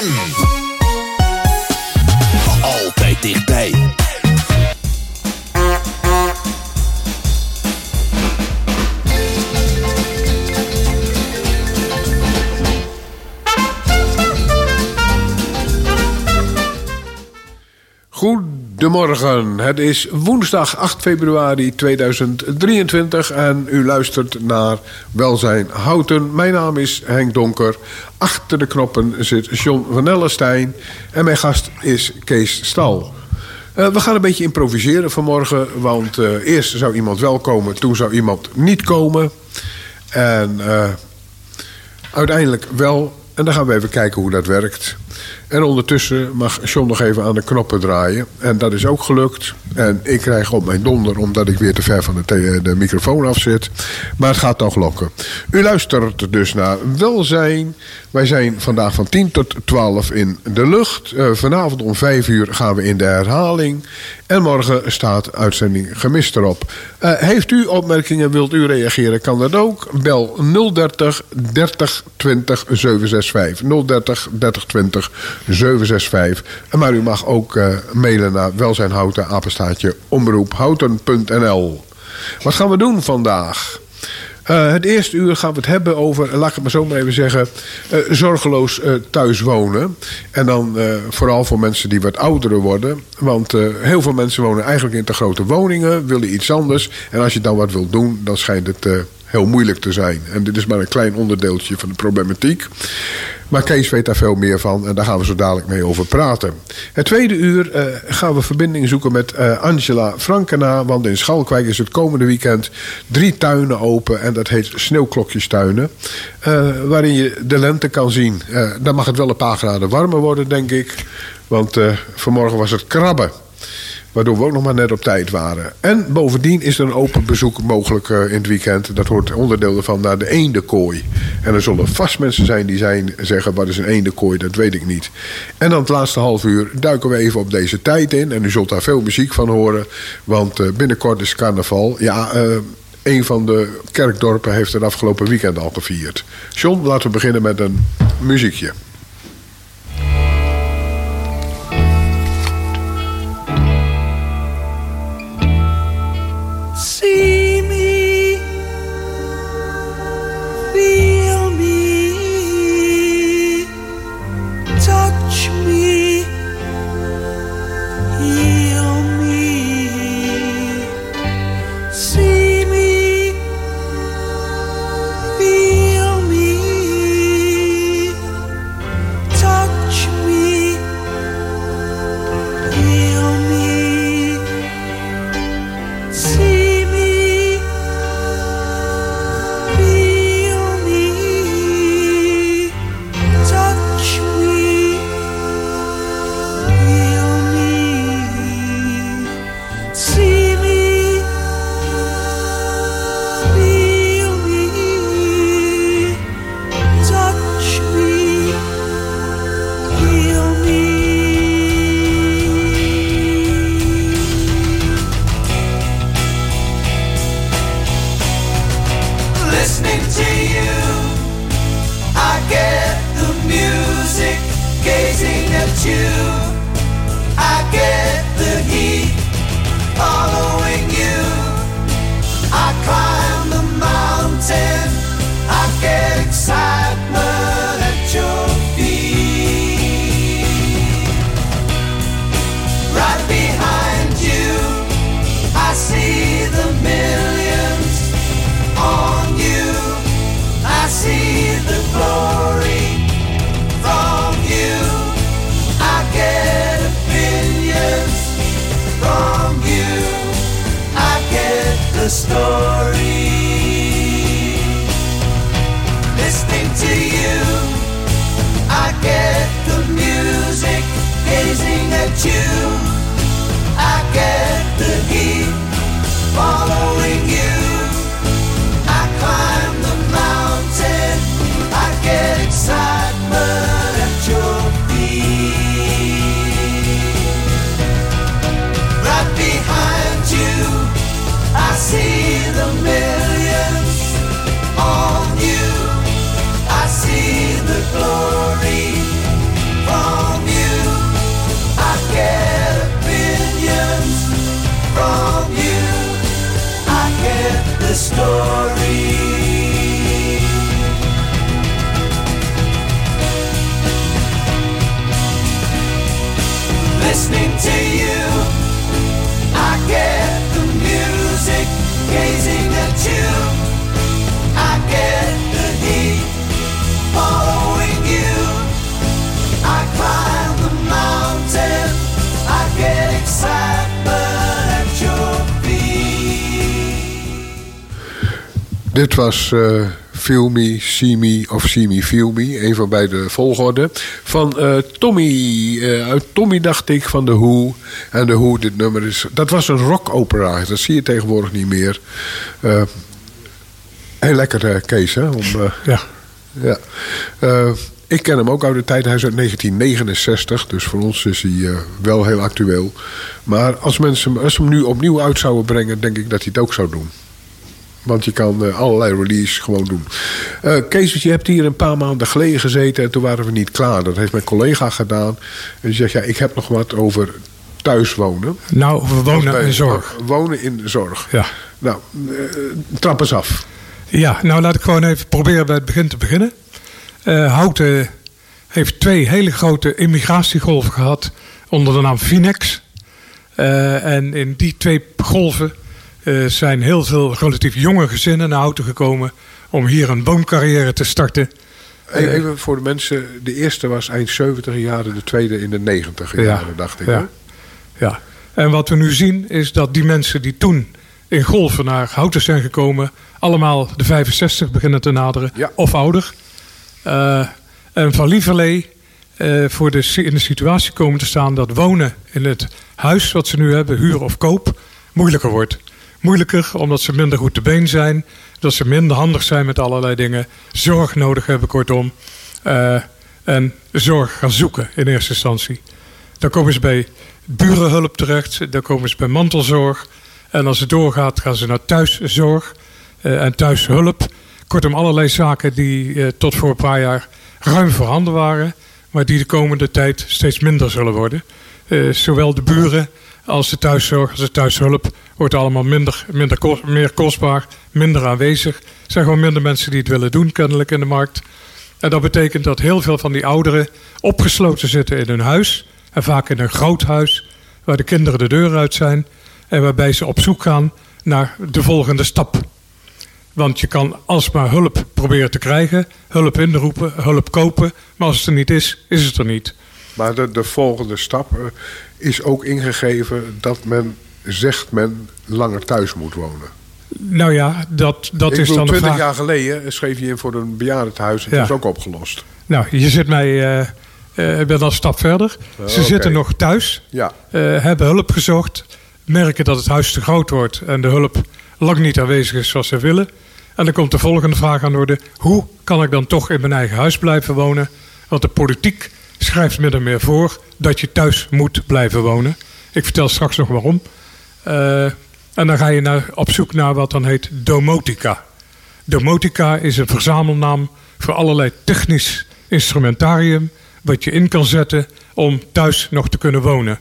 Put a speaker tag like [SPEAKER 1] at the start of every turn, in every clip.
[SPEAKER 1] ZFM.
[SPEAKER 2] Goedemorgen, het is woensdag 8 februari 2023 en u luistert naar Welzijn Houten. Mijn naam is Henk Donker. Achter de knoppen zit John van Ellenstein en mijn gast is Kees Stal. Uh, we gaan een beetje improviseren vanmorgen, want uh, eerst zou iemand wel komen, toen zou iemand niet komen. En uh, uiteindelijk wel, en dan gaan we even kijken hoe dat werkt. En ondertussen mag John nog even aan de knoppen draaien. En dat is ook gelukt. En ik krijg op mijn donder omdat ik weer te ver van de, de microfoon af zit. Maar het gaat toch lokken. U luistert dus naar Welzijn. Wij zijn vandaag van 10 tot 12 in de lucht. Uh, vanavond om 5 uur gaan we in de herhaling. En morgen staat uitzending gemist erop. Uh, heeft u opmerkingen, wilt u reageren, kan dat ook. Bel 030 30 20 765. 030 30 20 765. Maar u mag ook uh, mailen naar welzijnhouten, apenstaatje, omroephouten.nl. Wat gaan we doen vandaag? Uh, het eerste uur gaan we het hebben over, laat ik het maar zo maar even zeggen, uh, zorgeloos uh, thuis wonen. En dan vooral voor mensen die wat ouder worden. Want heel veel mensen wonen eigenlijk in te grote woningen, willen iets anders. En als je dan wat wilt doen, dan schijnt het heel moeilijk te zijn. En dit is maar een klein onderdeeltje van de problematiek. Maar Kees weet daar veel meer van en daar gaan we zo dadelijk mee over praten. Het tweede uur uh, gaan we verbinding zoeken met uh, Angela Frankena. Want in Schalkwijk is het komende weekend drie tuinen open. En dat heet Sneeuwklokjestuinen. Uh, waarin je de lente kan zien. dan mag het wel een paar graden warmer worden, denk ik. Want vanmorgen was het krabben. Waardoor we ook nog maar net op tijd waren. En bovendien is er een open bezoek mogelijk uh, in het weekend. Dat hoort onderdeel ervan naar de eendenkooi. En er zullen vast mensen zijn die zijn, zeggen... wat is een eendenkooi, dat weet ik niet. En dan het laatste half uur duiken we even op deze tijd in. En u zult daar veel muziek van horen. Want uh, binnenkort is carnaval. Ja, uh, een van de kerkdorpen heeft het afgelopen weekend al gevierd. John, laten we beginnen met een muziekje.
[SPEAKER 3] Listening to you. I get the music gazing at you. I get the heat following you. I climb the mountain. I get excitement at your feet.
[SPEAKER 2] Dit was eh Feel Me, See Me of See Me, Feel Me. Een van beide volgorde. Van eh, Tommy. eh, uit Tommy dacht ik van The Who. En The Who, dit nummer is... Dat was een rock-opera. Dat zie je tegenwoordig niet meer. Eh, heel lekker, Kees, hè? Om,
[SPEAKER 4] Ja.
[SPEAKER 2] ja. Ik ken hem ook uit de tijd. Hij is uit 1969. Dus voor ons is hij wel heel actueel. Maar als mensen hem, als hem nu opnieuw uit zouden brengen... denk ik dat hij het ook zou doen. Want je kan eh, allerlei release gewoon doen. Eh Kees, je hebt hier een paar maanden geleden gezeten... en toen waren we niet klaar. Dat heeft mijn collega gedaan. En die zegt, ja, ik heb nog wat over thuiswonen.
[SPEAKER 4] Nou, we wonen in zorg.
[SPEAKER 2] Wonen in zorg.
[SPEAKER 4] Ja.
[SPEAKER 2] Nou, eh, trap eens af.
[SPEAKER 4] Ja, nou laat ik gewoon even proberen bij het begin te beginnen. Houten heeft twee hele grote immigratiegolven gehad onder de naam Finex. En in die twee golven zijn heel veel relatief jonge gezinnen naar Houten gekomen om hier een wooncarrière te starten.
[SPEAKER 2] Even even voor de mensen. De eerste was eind 70 jaren, de tweede in de 90
[SPEAKER 4] Ja,
[SPEAKER 2] jaren, dacht ik.
[SPEAKER 4] ja. Ja. En wat we nu zien is dat die mensen die toen in golven naar Houten zijn gekomen, allemaal de 65 beginnen te naderen
[SPEAKER 2] Ja.
[SPEAKER 4] of ouder. Eh, en van lieverlee eh, voor de, in de situatie komen te staan dat wonen in het huis wat ze nu hebben, huur of koop, moeilijker wordt. Moeilijker omdat ze minder goed te been zijn, dat ze minder handig zijn met allerlei dingen, zorg nodig hebben, kortom. Eh, en zorg gaan zoeken in eerste instantie. Dan komen ze bij burenhulp terecht, dan komen ze bij mantelzorg. En als het doorgaat, gaan ze naar thuiszorg eh, en thuishulp. Kortom, allerlei zaken die eh, tot voor een paar jaar ruim voorhanden waren, maar die de komende tijd steeds minder zullen worden. Zowel de buren als de thuiszorg als de thuishulp wordt allemaal minder, minder kos- meer kostbaar, minder aanwezig. Er zijn gewoon minder mensen die het willen doen, kennelijk in de markt. En dat betekent dat heel veel van die ouderen opgesloten zitten in hun huis. En vaak in een groot huis, waar de kinderen de deur uit zijn. En waarbij ze op zoek gaan naar de volgende stap. Want je kan alsmaar hulp proberen te krijgen, hulp inroepen, hulp kopen. Maar als het er niet is, is het er niet.
[SPEAKER 2] Maar de, de volgende stap eh, is ook ingegeven dat men zegt men langer thuis moet wonen.
[SPEAKER 4] Nou ja, dat, dat
[SPEAKER 2] ik
[SPEAKER 4] is
[SPEAKER 2] bedoel,
[SPEAKER 4] dan de
[SPEAKER 2] 20
[SPEAKER 4] vraag.
[SPEAKER 2] jaar geleden schreef je in voor een bejaardentehuis en
[SPEAKER 4] Ja.
[SPEAKER 2] dat is ook opgelost.
[SPEAKER 4] Nou, je zit mij, eh, eh, ben al een stap verder. Ze zitten nog thuis.
[SPEAKER 2] Ja,
[SPEAKER 4] eh, hebben hulp gezocht, merken dat het huis te groot wordt en de hulp lang niet aanwezig is zoals ze willen. En dan komt de volgende vraag aan de orde: hoe kan ik dan toch in mijn eigen huis blijven wonen? Want de politiek schrijft min en meer voor dat je thuis moet blijven wonen. Ik vertel straks nog waarom. Eh, en dan ga je naar, op zoek naar wat dan heet domotica. Domotica is een verzamelnaam voor allerlei technisch instrumentarium wat je in kan zetten om thuis nog te kunnen wonen.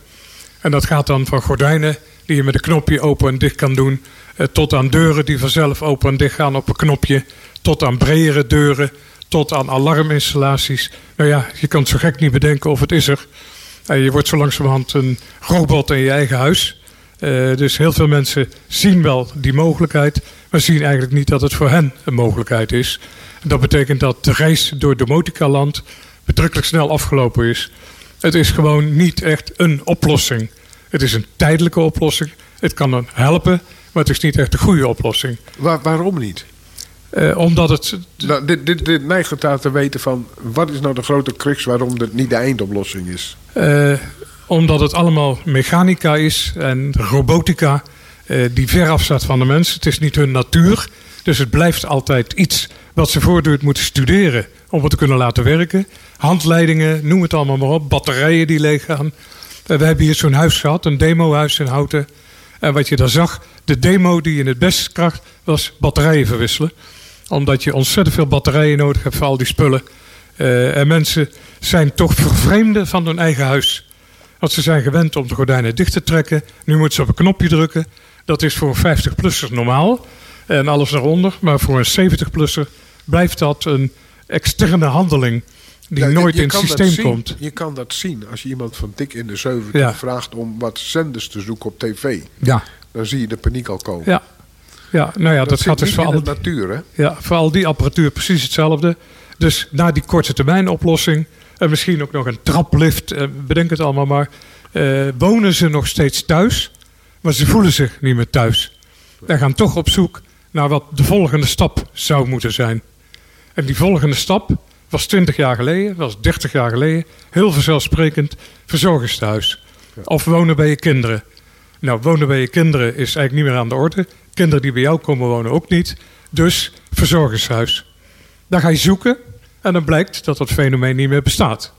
[SPEAKER 4] En dat gaat dan van gordijnen die je met een knopje open en dicht kan doen, eh, tot aan deuren die vanzelf open en dicht gaan op een knopje, tot aan bredere deuren, tot aan alarminstallaties. Nou ja, je kan het zo gek niet bedenken of het is er. En je wordt zo langzamerhand een robot in je eigen huis. Eh, dus heel veel mensen zien wel die mogelijkheid, maar zien eigenlijk niet dat het voor hen een mogelijkheid is. En dat betekent dat de reis door Domotica-land betrekkelijk snel afgelopen is. Het is gewoon niet echt een oplossing. Het is een tijdelijke oplossing. Het kan dan helpen, maar het is niet echt een goede oplossing.
[SPEAKER 2] Waar, waarom niet?
[SPEAKER 4] Eh, omdat het.
[SPEAKER 2] Nou, dit, dit, dit neigt te weten van wat is nou de grote crux waarom dit niet de eindoplossing is.
[SPEAKER 4] eh, omdat het allemaal mechanica is en robotica eh, die ver afstaat van de mens. Het is niet hun natuur. Dus het blijft altijd iets wat ze voortdurend moeten studeren om het te kunnen laten werken. Handleidingen, noem het allemaal maar op. Batterijen die leeggaan. Eh, we hebben hier zo'n huis gehad, een demohuis in Houten. En wat je daar zag, de demo die in het beste kracht was batterijen verwisselen. Omdat je ontzettend veel batterijen nodig hebt voor al die spullen. Eh, en mensen zijn toch vervreemden van hun eigen huis. Want ze zijn gewend om de gordijnen dicht te trekken. Nu moeten ze op een knopje drukken. Dat is voor een 50-plusser normaal. En alles daaronder. Maar voor een 70-plusser blijft dat een externe handeling. die
[SPEAKER 2] Ja,
[SPEAKER 4] nooit in het systeem komt.
[SPEAKER 2] Je kan dat zien als je iemand van dik in de 70
[SPEAKER 4] Ja.
[SPEAKER 2] vraagt om wat zenders te zoeken op tv.
[SPEAKER 4] Ja,
[SPEAKER 2] Dan zie je de paniek al komen.
[SPEAKER 4] ja. Ja nou ja, dat, gaat dus voor alle,
[SPEAKER 2] natuur, hè?
[SPEAKER 4] ja, voor al die apparatuur precies hetzelfde. Dus na die korte termijn oplossing en misschien ook nog een traplift, eh, bedenk het allemaal maar, eh, wonen ze nog steeds thuis, maar ze voelen zich niet meer thuis. En gaan toch op zoek naar wat de volgende stap zou moeten zijn. En die volgende stap was 20 jaar geleden, was 30 jaar geleden, heel vanzelfsprekend verzorgingstehuis. Of wonen bij je kinderen. Nou, wonen bij je kinderen is eigenlijk niet meer aan de orde. Kinderen die bij jou komen wonen ook niet. Dus verzorgingshuis. Dan ga je zoeken en dan blijkt dat dat fenomeen niet meer bestaat.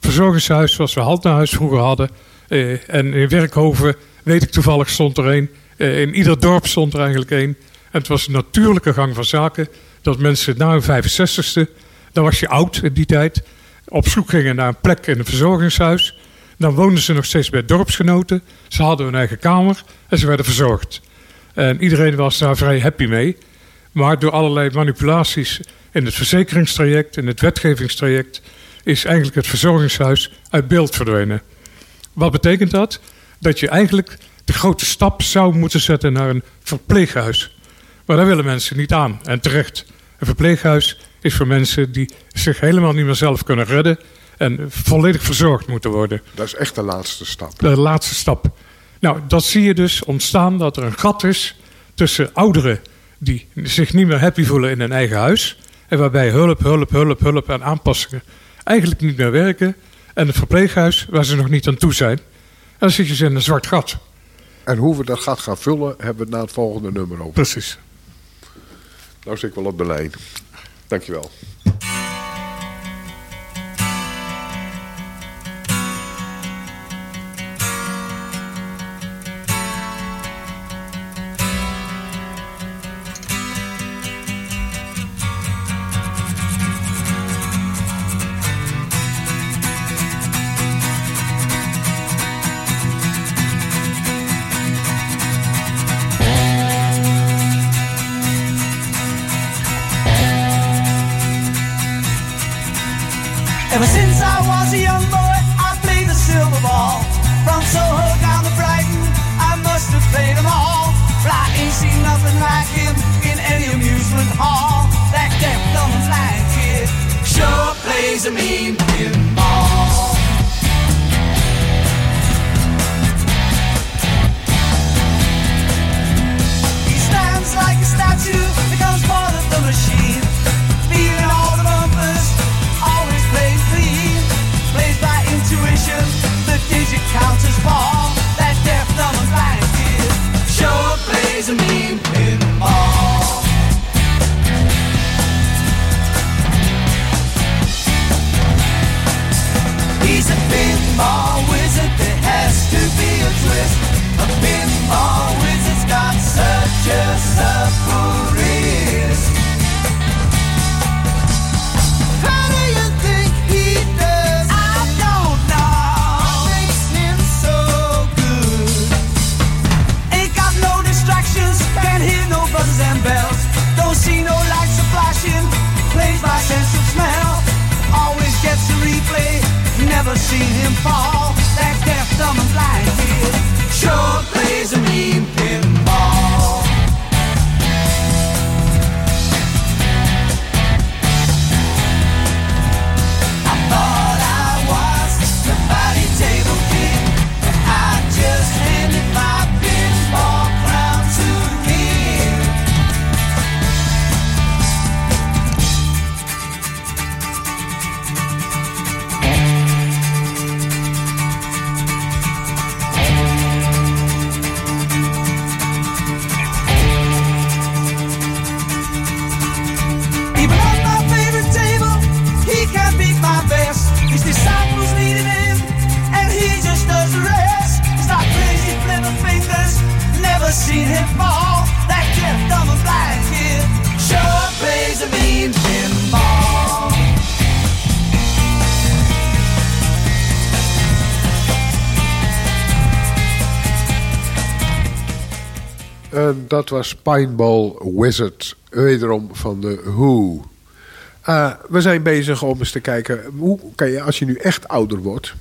[SPEAKER 4] Verzorgingshuis zoals we Haltehuis vroeger hadden. eh, en in Werkhoven, weet ik toevallig, stond er een. Eh, in ieder dorp stond er eigenlijk een. En het was een natuurlijke gang van zaken dat mensen na hun 65ste, dan was je oud in die tijd, op zoek gingen naar een plek in een verzorgingshuis. Dan woonden ze nog steeds bij dorpsgenoten. Ze hadden hun eigen kamer en ze werden verzorgd. En iedereen was daar vrij happy mee. Maar door allerlei manipulaties in het verzekeringstraject, in het wetgevingstraject, is eigenlijk het verzorgingshuis uit beeld verdwenen. Wat betekent dat? Dat je eigenlijk de grote stap zou moeten zetten naar een verpleeghuis. Maar daar willen mensen niet aan. En terecht. Een verpleeghuis is voor mensen die zich helemaal niet meer zelf kunnen redden en volledig verzorgd moeten worden.
[SPEAKER 2] Dat is echt de laatste stap.
[SPEAKER 4] De laatste stap. Nou, dat zie je dus ontstaan dat er een gat is tussen ouderen die zich niet meer happy voelen in hun eigen huis. En waarbij hulp, hulp, hulp, hulp en aanpassingen eigenlijk niet meer werken. En het verpleeghuis waar ze nog niet aan toe zijn. En dan zit je ze in een zwart gat.
[SPEAKER 2] En hoe we dat gaat gaan vullen, hebben we het na het volgende nummer over.
[SPEAKER 4] Precies.
[SPEAKER 2] Nou zit ik wel op de lijn. Dankjewel.
[SPEAKER 3] doesn't mean
[SPEAKER 2] dat was Pineball Wizard, wederom van de Who. Eh, we zijn bezig om eens te kijken, hoe kan je, als je nu echt ouder wordt...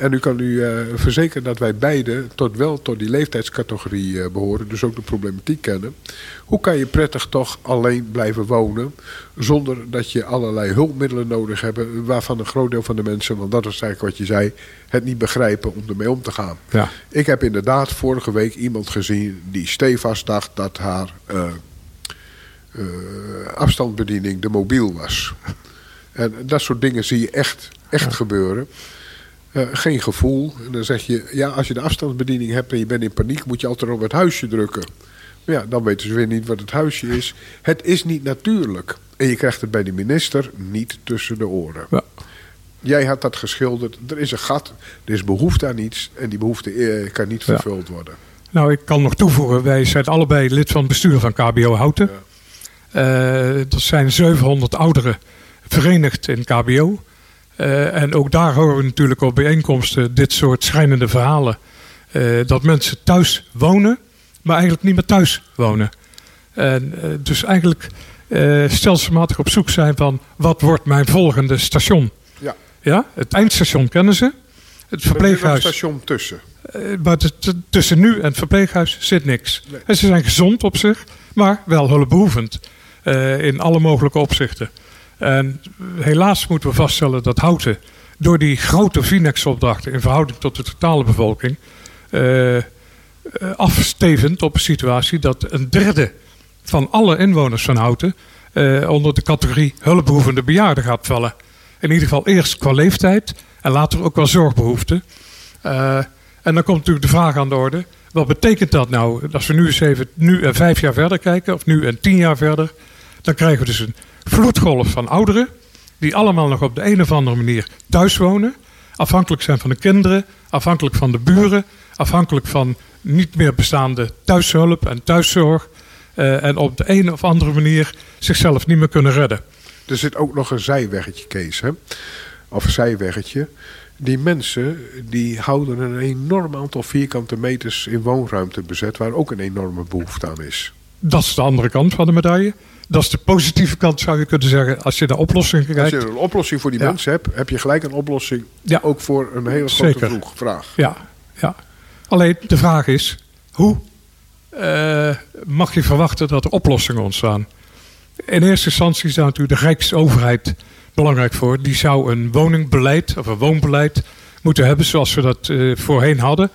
[SPEAKER 2] en u kan u eh, verzekeren dat wij beide tot wel tot die leeftijdscategorie eh, behoren... dus ook de problematiek kennen... hoe kan je prettig toch alleen blijven wonen... zonder dat je allerlei hulpmiddelen nodig hebt... waarvan een groot deel van de mensen, want dat is eigenlijk wat je zei... het niet begrijpen om ermee om te gaan.
[SPEAKER 4] Ja.
[SPEAKER 2] Ik heb inderdaad vorige week iemand gezien die stevast dacht dat haar eh, eh, afstandsbediening de mobiel was. En dat soort dingen zie je echt, echt gebeuren. Eh, geen gevoel. En dan zeg je, ja, als je de afstandsbediening hebt en je bent in paniek, moet je altijd op het huisje drukken. Maar ja, dan weten ze weer niet wat het huisje is. Het is niet natuurlijk. En je krijgt het bij de minister niet tussen de oren.
[SPEAKER 4] Ja.
[SPEAKER 2] Jij had dat geschilderd. Er is een gat. Er is behoefte aan iets. En die behoefte eh, kan niet
[SPEAKER 4] Ja.
[SPEAKER 2] vervuld worden.
[SPEAKER 4] Nou, ik kan nog toevoegen, wij zijn allebei lid van het bestuur van KBO Houten. Eh, dat zijn 700 ouderen verenigd in KBO. Eh, en ook daar horen we natuurlijk op bijeenkomsten dit soort schrijnende verhalen. Eh, dat mensen thuis wonen, maar eigenlijk niet meer thuis wonen. En eh, dus eigenlijk stelselmatig op zoek zijn van wat wordt mijn volgende station.
[SPEAKER 2] Ja.
[SPEAKER 4] Ja, het eindstation kennen ze. Het
[SPEAKER 2] Er
[SPEAKER 4] verpleeghuis.
[SPEAKER 2] station tussen.
[SPEAKER 4] Maar tussen nu en het verpleeghuis zit niks.
[SPEAKER 2] Nee.
[SPEAKER 4] En ze zijn gezond op zich, maar wel hulpbehoevend. eh, in alle mogelijke opzichten. En helaas moeten we vaststellen dat Houten... door die grote Vinex-opdrachten... in verhouding tot de totale bevolking... eh, eh, afstevend op een situatie dat een derde van alle inwoners van Houten... eh, onder de categorie hulpbehoevende bejaarden gaat vallen. In ieder geval eerst qua leeftijd en later ook qua zorgbehoeften. Eh, en dan komt natuurlijk de vraag aan de orde. Wat betekent dat nou? Als we nu eens even nu en vijf jaar verder kijken, of nu en tien jaar verder, dan krijgen we dus een vloedgolf van ouderen, die allemaal nog op de een of andere manier thuis wonen, afhankelijk zijn van de kinderen, afhankelijk van de buren, afhankelijk van niet meer bestaande thuishulp en thuiszorg, eh, en op de een of andere manier zichzelf niet meer kunnen redden.
[SPEAKER 2] Er zit ook nog een zijweggetje, Kees. Hè? Of een zijweggetje. Die mensen die houden een enorm aantal vierkante meters in woonruimte bezet... waar ook een enorme behoefte aan is.
[SPEAKER 4] Dat is de andere kant van de medaille. Dat is de positieve kant, zou je kunnen zeggen, als je naar oplossingen
[SPEAKER 2] Als
[SPEAKER 4] kijkt.
[SPEAKER 2] je een oplossing voor die
[SPEAKER 4] Ja.
[SPEAKER 2] mensen hebt... heb je gelijk een oplossing
[SPEAKER 4] Ja.
[SPEAKER 2] ook voor een hele grote
[SPEAKER 4] Zeker.
[SPEAKER 2] vroeg vraag.
[SPEAKER 4] Ja, ja. Alleen de vraag is: hoe eh, mag je verwachten dat er oplossingen ontstaan? In eerste instantie is daar natuurlijk de Rijksoverheid belangrijk voor. Die zou een woningbeleid of een woonbeleid moeten hebben zoals we dat eh, voorheen hadden.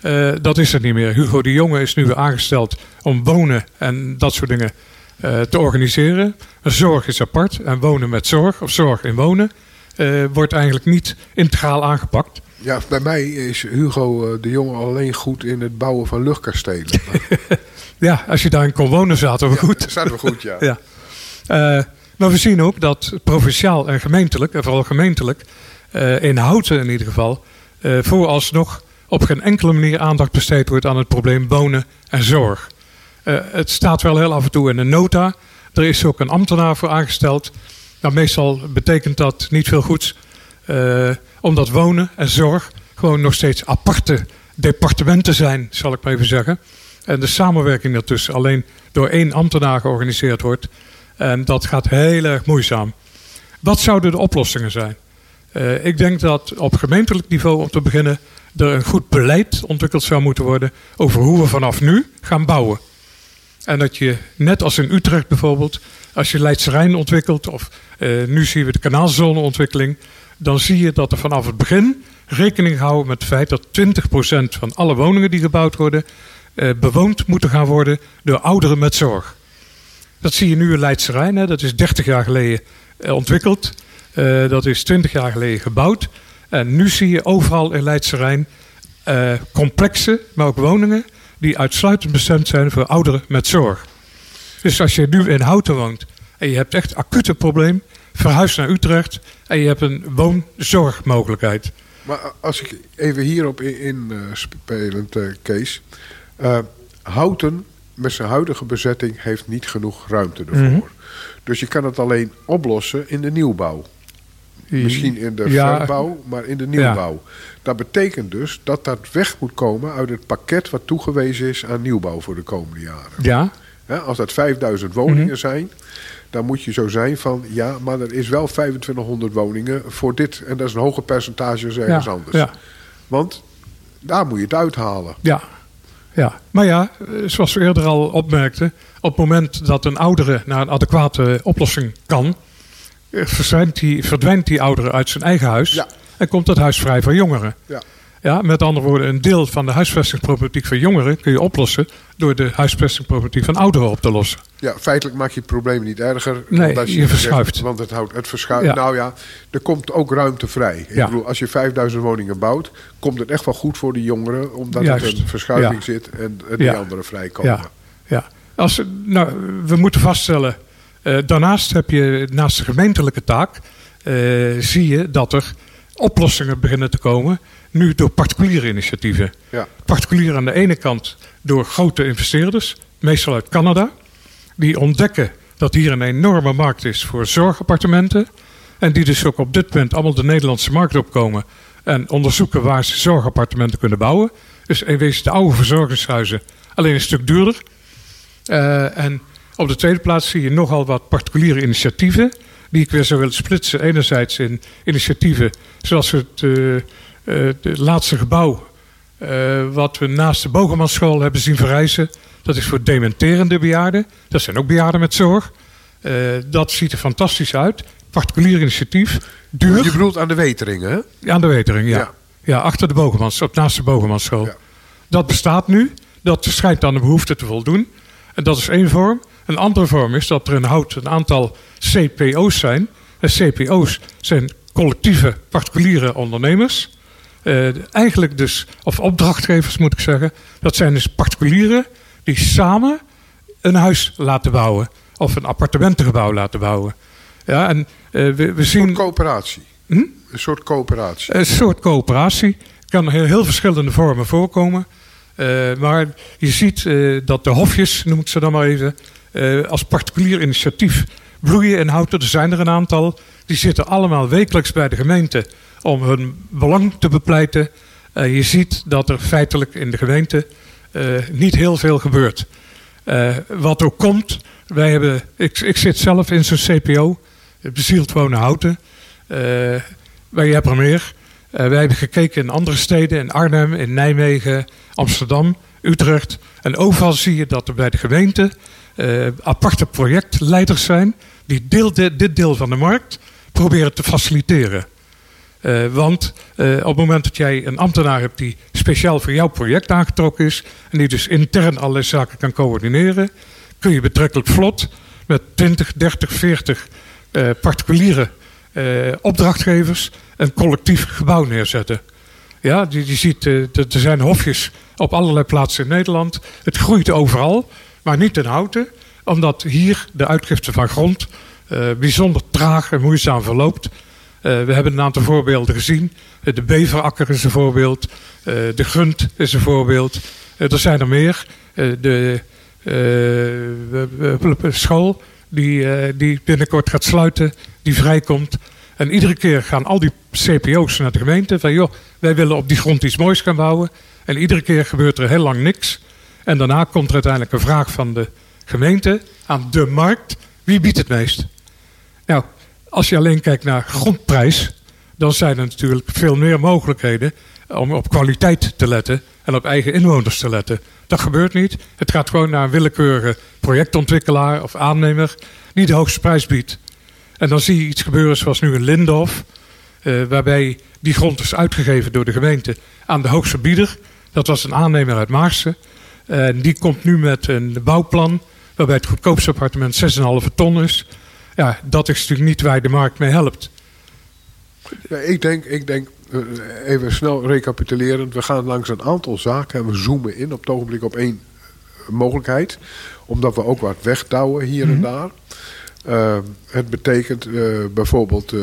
[SPEAKER 4] Eh, dat is er niet meer. Hugo de Jonge is nu weer aangesteld om wonen en dat soort dingen te organiseren. Zorg is apart en wonen met zorg of zorg in wonen eh, wordt eigenlijk niet integraal aangepakt.
[SPEAKER 2] Ja, bij mij is Hugo eh, de Jonge alleen goed in het bouwen van luchtkastelen.
[SPEAKER 4] Ja, als je daarin kon wonen, zaten we goed.
[SPEAKER 2] Staat wel goed, ja.
[SPEAKER 4] Ja. Eh, maar we zien ook dat provinciaal en gemeentelijk, en vooral gemeentelijk, eh, in Houten in ieder geval, eh, vooralsnog op geen enkele manier aandacht besteed wordt aan het probleem wonen en zorg. Eh, het staat wel heel af en toe in een nota. Er is ook een ambtenaar voor aangesteld. Nou, meestal betekent dat niet veel goeds, eh, omdat wonen en zorg gewoon nog steeds aparte departementen zijn, zal ik maar even zeggen. En de samenwerking daartussen alleen door één ambtenaar georganiseerd wordt. En dat gaat heel erg moeizaam. Wat zouden de oplossingen zijn? Eh, ik denk dat op gemeentelijk niveau, om te beginnen, er een goed beleid ontwikkeld zou moeten worden over hoe we vanaf nu gaan bouwen. En dat je, net als in Utrecht bijvoorbeeld, als je Leidse Rijn ontwikkelt, of eh, nu zien we de kanaalzoneontwikkeling, dan zie je dat er vanaf het begin rekening gehouden met het feit dat 20% van alle woningen die gebouwd worden, eh, bewoond moeten gaan worden door ouderen met zorg. Dat zie je nu in Leidse Rijn, hè. dat is 30 jaar geleden eh, ontwikkeld, dat is 20 jaar geleden gebouwd. En nu zie je overal in Leidse Rijn eh, complexen, maar ook woningen, die uitsluitend bestemd zijn voor ouderen met zorg. Dus als je nu in Houten woont en je hebt echt acute probleem, verhuis naar Utrecht en je hebt een woonzorgmogelijkheid.
[SPEAKER 2] Maar als ik even hierop in, in eh, spelend, eh, Kees. eh, Houten met zijn huidige bezetting heeft niet genoeg ruimte ervoor.
[SPEAKER 4] Mhm.
[SPEAKER 2] Dus je kan het alleen oplossen in de nieuwbouw. Misschien in de
[SPEAKER 4] Ja.
[SPEAKER 2] verbouw, maar in de nieuwbouw. Dat betekent dus dat dat weg moet komen uit het pakket wat toegewezen is aan nieuwbouw voor de komende jaren.
[SPEAKER 4] Ja,
[SPEAKER 2] als dat 5000 woningen
[SPEAKER 4] Mhm.
[SPEAKER 2] zijn, dan moet je zo zijn van... ja, maar er is wel 2500 woningen voor dit. En dat is een hoger percentage als ergens
[SPEAKER 4] ja,
[SPEAKER 2] anders.
[SPEAKER 4] Ja,
[SPEAKER 2] Want daar moet je het uithalen.
[SPEAKER 4] ja, ja. Maar ja, eh, zoals we eerder al opmerkten... op het moment dat een oudere naar een adequate oplossing kan... verdwijnt die, verdwijnt die oudere uit zijn eigen huis...
[SPEAKER 2] Ja.
[SPEAKER 4] En komt het huis vrij voor jongeren.
[SPEAKER 2] Ja.
[SPEAKER 4] Ja, met andere woorden, een deel van de huisvestingsproblematiek van jongeren kun je oplossen door de huisvestingsproblematiek van ouderen op te lossen.
[SPEAKER 2] Ja, feitelijk maak je het probleem niet erger.
[SPEAKER 4] Nee,
[SPEAKER 2] omdat
[SPEAKER 4] je
[SPEAKER 2] zegt-
[SPEAKER 4] verschuift.
[SPEAKER 2] Want het houdt het verschuift.
[SPEAKER 4] Ja.
[SPEAKER 2] Nou ja, er komt ook ruimte vrij. Ik
[SPEAKER 4] Ja.
[SPEAKER 2] bedoel, als je 5000 woningen bouwt, komt het echt wel goed voor die jongeren, omdat
[SPEAKER 4] Juist.
[SPEAKER 2] er een verschuiving
[SPEAKER 4] Ja.
[SPEAKER 2] zit en die
[SPEAKER 4] Ja.
[SPEAKER 2] anderen vrijkomen.
[SPEAKER 4] Ja, ja. Als, nou, we moeten vaststellen, eh, daarnaast heb je naast de gemeentelijke taak, eh, zie je dat er oplossingen beginnen te komen, nu door particuliere initiatieven.
[SPEAKER 2] Ja.
[SPEAKER 4] Particulier aan de ene kant door grote investeerders, meestal uit Canada, die ontdekken dat hier een enorme markt is voor zorgappartementen. En die dus ook op dit moment allemaal de Nederlandse markt opkomen. En onderzoeken waar ze zorgappartementen kunnen bouwen. Dus in wezen de oude verzorgingshuizen, alleen een stuk duurder. Eh, en op de tweede plaats zie je nogal wat particuliere initiatieven. Die ik weer zou willen splitsen. Enerzijds in initiatieven zoals het eh, eh, het laatste gebouw. eh, wat we naast de Bogemanschool hebben zien verrijzen. Dat is voor dementerende bejaarden. Dat zijn ook bejaarden met zorg. Dat ziet er fantastisch uit. Particulier initiatief. Duur.
[SPEAKER 2] Je bedoelt aan de weteringen, hè?
[SPEAKER 4] Aan de Wetering, ja.
[SPEAKER 2] Ja.
[SPEAKER 4] ja. achter de Bogemans, op naast de Bogemanschool.
[SPEAKER 2] Ja.
[SPEAKER 4] Dat bestaat nu. Dat schijnt aan de behoefte te voldoen. En dat is één vorm. Een andere vorm is dat er in Hout een aantal CPO's zijn. En CPO's zijn collectieve particuliere ondernemers. Eh, eigenlijk dus, of opdrachtgevers moet ik zeggen. Dat zijn dus particulieren die samen een huis laten bouwen. Of een appartementengebouw laten bouwen. Ja, en eh, we, we
[SPEAKER 2] Een soort
[SPEAKER 4] zien
[SPEAKER 2] coöperatie.
[SPEAKER 4] Hm?
[SPEAKER 2] Een soort coöperatie.
[SPEAKER 4] een soort coöperatie. kan heel, heel verschillende vormen voorkomen. Eh, maar je ziet dat de hofjes, noem ik ze dan maar even, als particulier initiatief bloeien in Houten. Er zijn er een aantal. Die zitten allemaal wekelijks bij de gemeente om hun belang te bepleiten. Eh, je ziet dat er feitelijk in de gemeente eh, niet heel veel gebeurt. Eh, wat ook komt, wij hebben, ik, ik zit zelf in zo'n CPO, bezield wonen Houten. Eh, wij hebben er meer. Eh, wij hebben gekeken in andere steden, in Arnhem, in Nijmegen, Amsterdam, Utrecht. En overal zie je dat er bij de gemeente eh, aparte projectleiders zijn die deel, dit, deel van de markt proberen te faciliteren. Eh, want eh, op het moment dat jij een ambtenaar hebt die speciaal voor jouw project aangetrokken is en die dus intern allerlei zaken kan coördineren, kun je betrekkelijk vlot met 20, 30, 40 eh, particuliere opdrachtgevers een collectief gebouw neerzetten. Ja, je, ziet, er zijn hofjes op allerlei plaatsen in Nederland. Het groeit overal, maar niet in houten. Omdat hier de uitgifte van grond eh, bijzonder traag en moeizaam verloopt. Eh, we hebben een aantal voorbeelden gezien. Eh, de beverakker is een voorbeeld. De grunt is een voorbeeld. Er zijn er meer. De school die, die binnenkort gaat sluiten, die vrijkomt. En iedere keer gaan al die CPO's naar de gemeente. Van joh, wij willen op die grond iets moois gaan bouwen. En iedere keer gebeurt er heel lang niks. En daarna komt er uiteindelijk een vraag van de gemeente aan de markt. Wie biedt het meest? Nou, als je alleen kijkt naar grondprijs, dan zijn er natuurlijk veel meer mogelijkheden om op kwaliteit te letten en op eigen inwoners te letten. Dat gebeurt niet. Het gaat gewoon naar een willekeurige projectontwikkelaar of aannemer die de hoogste prijs biedt. En dan zie je iets gebeuren zoals nu in Lindorf, eh, waarbij die grond is uitgegeven door de gemeente aan de hoogste bieder. Dat was een aannemer uit Maarsen. En die komt nu met een bouwplan waarbij het goedkoopste appartement 6,5 ton is. Ja, dat is natuurlijk niet waar de markt mee helpt.
[SPEAKER 2] Ja, ik denk, ik denk eh, even snel recapitulerend. We gaan langs een aantal zaken en we zoomen in op het ogenblik op één eh, mogelijkheid. Omdat we ook wat wegdouwen hier en daar. Eh, het betekent bijvoorbeeld,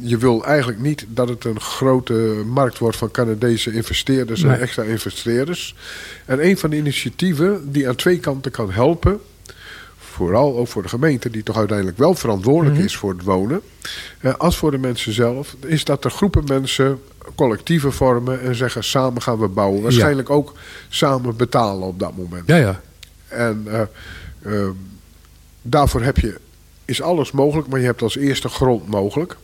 [SPEAKER 2] je wil eigenlijk niet dat het een grote markt wordt van Canadese investeerders
[SPEAKER 4] Nee.
[SPEAKER 2] en extra investeerders. En een van de initiatieven die aan twee kanten kan helpen, vooral ook voor de gemeente, die toch uiteindelijk wel verantwoordelijk
[SPEAKER 4] Mhm.
[SPEAKER 2] is voor het wonen, eh, als voor de mensen zelf, is dat er groepen mensen collectieven vormen en zeggen samen gaan we bouwen. Waarschijnlijk ook samen betalen op dat moment.
[SPEAKER 4] Ja, ja.
[SPEAKER 2] En eh, Ehm, daarvoor heb je, is alles mogelijk, maar je hebt als eerste grond mogelijk.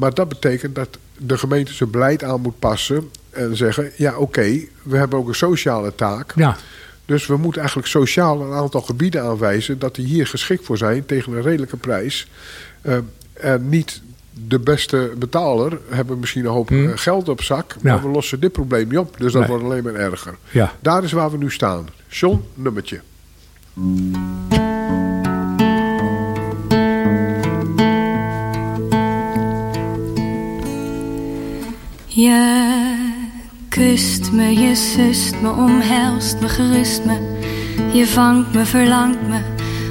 [SPEAKER 2] Maar dat betekent dat de gemeente zijn beleid aan moet passen en zeggen: ja, oké, we hebben ook een sociale taak.
[SPEAKER 4] Ja,
[SPEAKER 2] Dus we moeten eigenlijk sociaal een aantal gebieden aanwijzen dat die hier geschikt voor zijn tegen een redelijke prijs. Eh, en niet de beste betaler hebben misschien een hoop
[SPEAKER 4] Hmm.
[SPEAKER 2] eh, geld op zak,
[SPEAKER 4] Ja.
[SPEAKER 2] maar we lossen dit probleem niet op. Dus dat
[SPEAKER 4] Nee.
[SPEAKER 2] wordt alleen maar erger.
[SPEAKER 4] ja.
[SPEAKER 2] Daar is waar we nu staan. John, nummertje.
[SPEAKER 5] Je kust me, je sust me, omhelst me, gerust me. Je vangt me, verlangt me,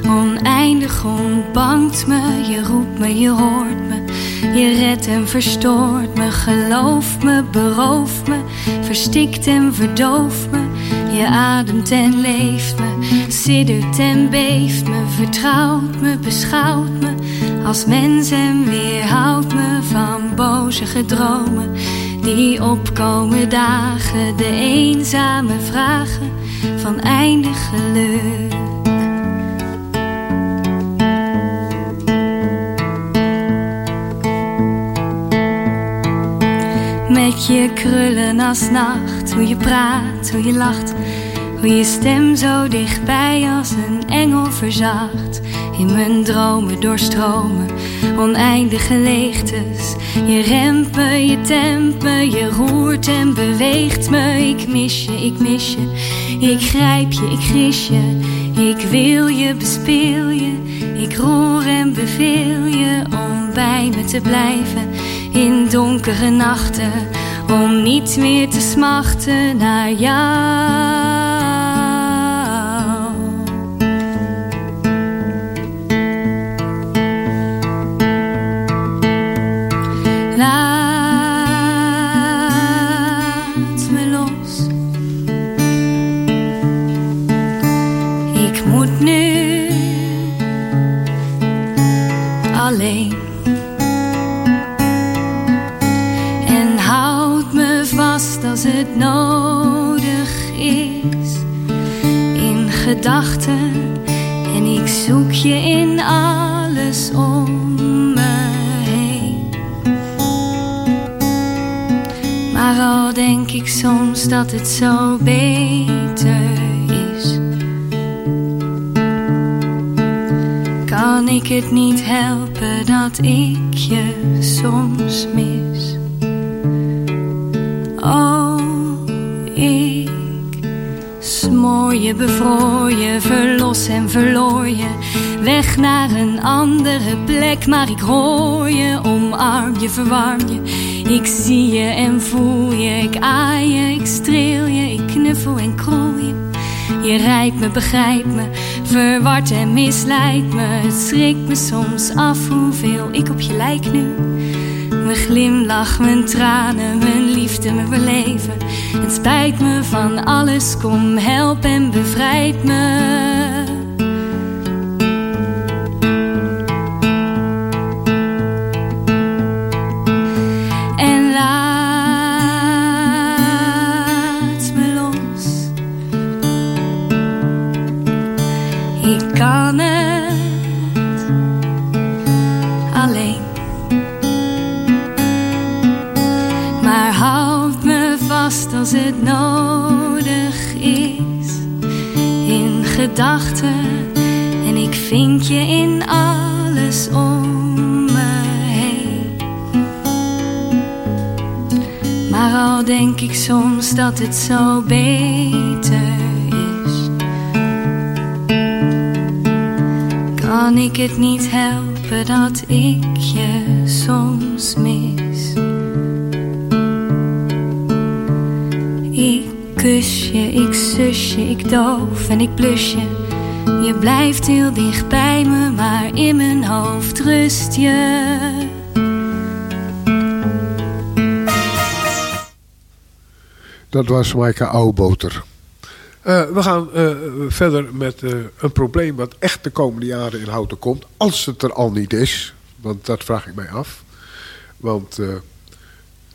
[SPEAKER 5] oneindig ontbangt me. Je roept me, je hoort me, je redt en verstoort me. Gelooft me, berooft me, verstikt en verdooft me. Je ademt en leeft me, siddert en beeft me. Vertrouwt me, beschouwt me als mens en weerhoudt me van boze gedromen die opkomen dagen, de eenzame vragen van eindig geluk. Met je krullen als nacht, hoe je praat, hoe je lacht, hoe je stem zo dichtbij als een engel verzacht. In mijn dromen doorstromen, oneindige leegtes. Je remt me, je tempt me, je roert en beweegt me. Ik mis je, ik mis je, ik grijp je, ik gris je. Ik wil je, bespeel je, ik roer en beveel je om bij me te blijven in donkere nachten. Om niet meer te smachten naar jou. Gedachten. En ik zoek je in alles om me heen. Maar al denk ik soms dat het zo beter is. Kan ik het niet helpen dat ik je soms mis? Oh, bevroor je, verlos en verloor je. Weg naar een andere plek, maar ik hoor je, omarm je, verwarm je. Ik zie je en voel je, ik aai je, ik streel je, ik knuffel en krol je. Je rijdt me, begrijpt me, verward en misleidt me. Het schrikt me soms af hoeveel ik op je lijk nu. Mijn glimlach, mijn tranen, mijn liefde, mijn beleven. Het spijt me van alles, kom help en bevrijd me. Dat het zo beter is. Kan ik het niet helpen dat ik je soms mis? Ik kus je, ik zus je, ik doof en ik blus je. Je blijft heel dicht bij me, maar in mijn hoofd rust je.
[SPEAKER 2] Dat was Maaike Ouwboter. Eh, we gaan eh, verder met eh, een probleem wat echt de komende jaren in Houten komt. Als het er al niet is. Want dat vraag ik mij af. Want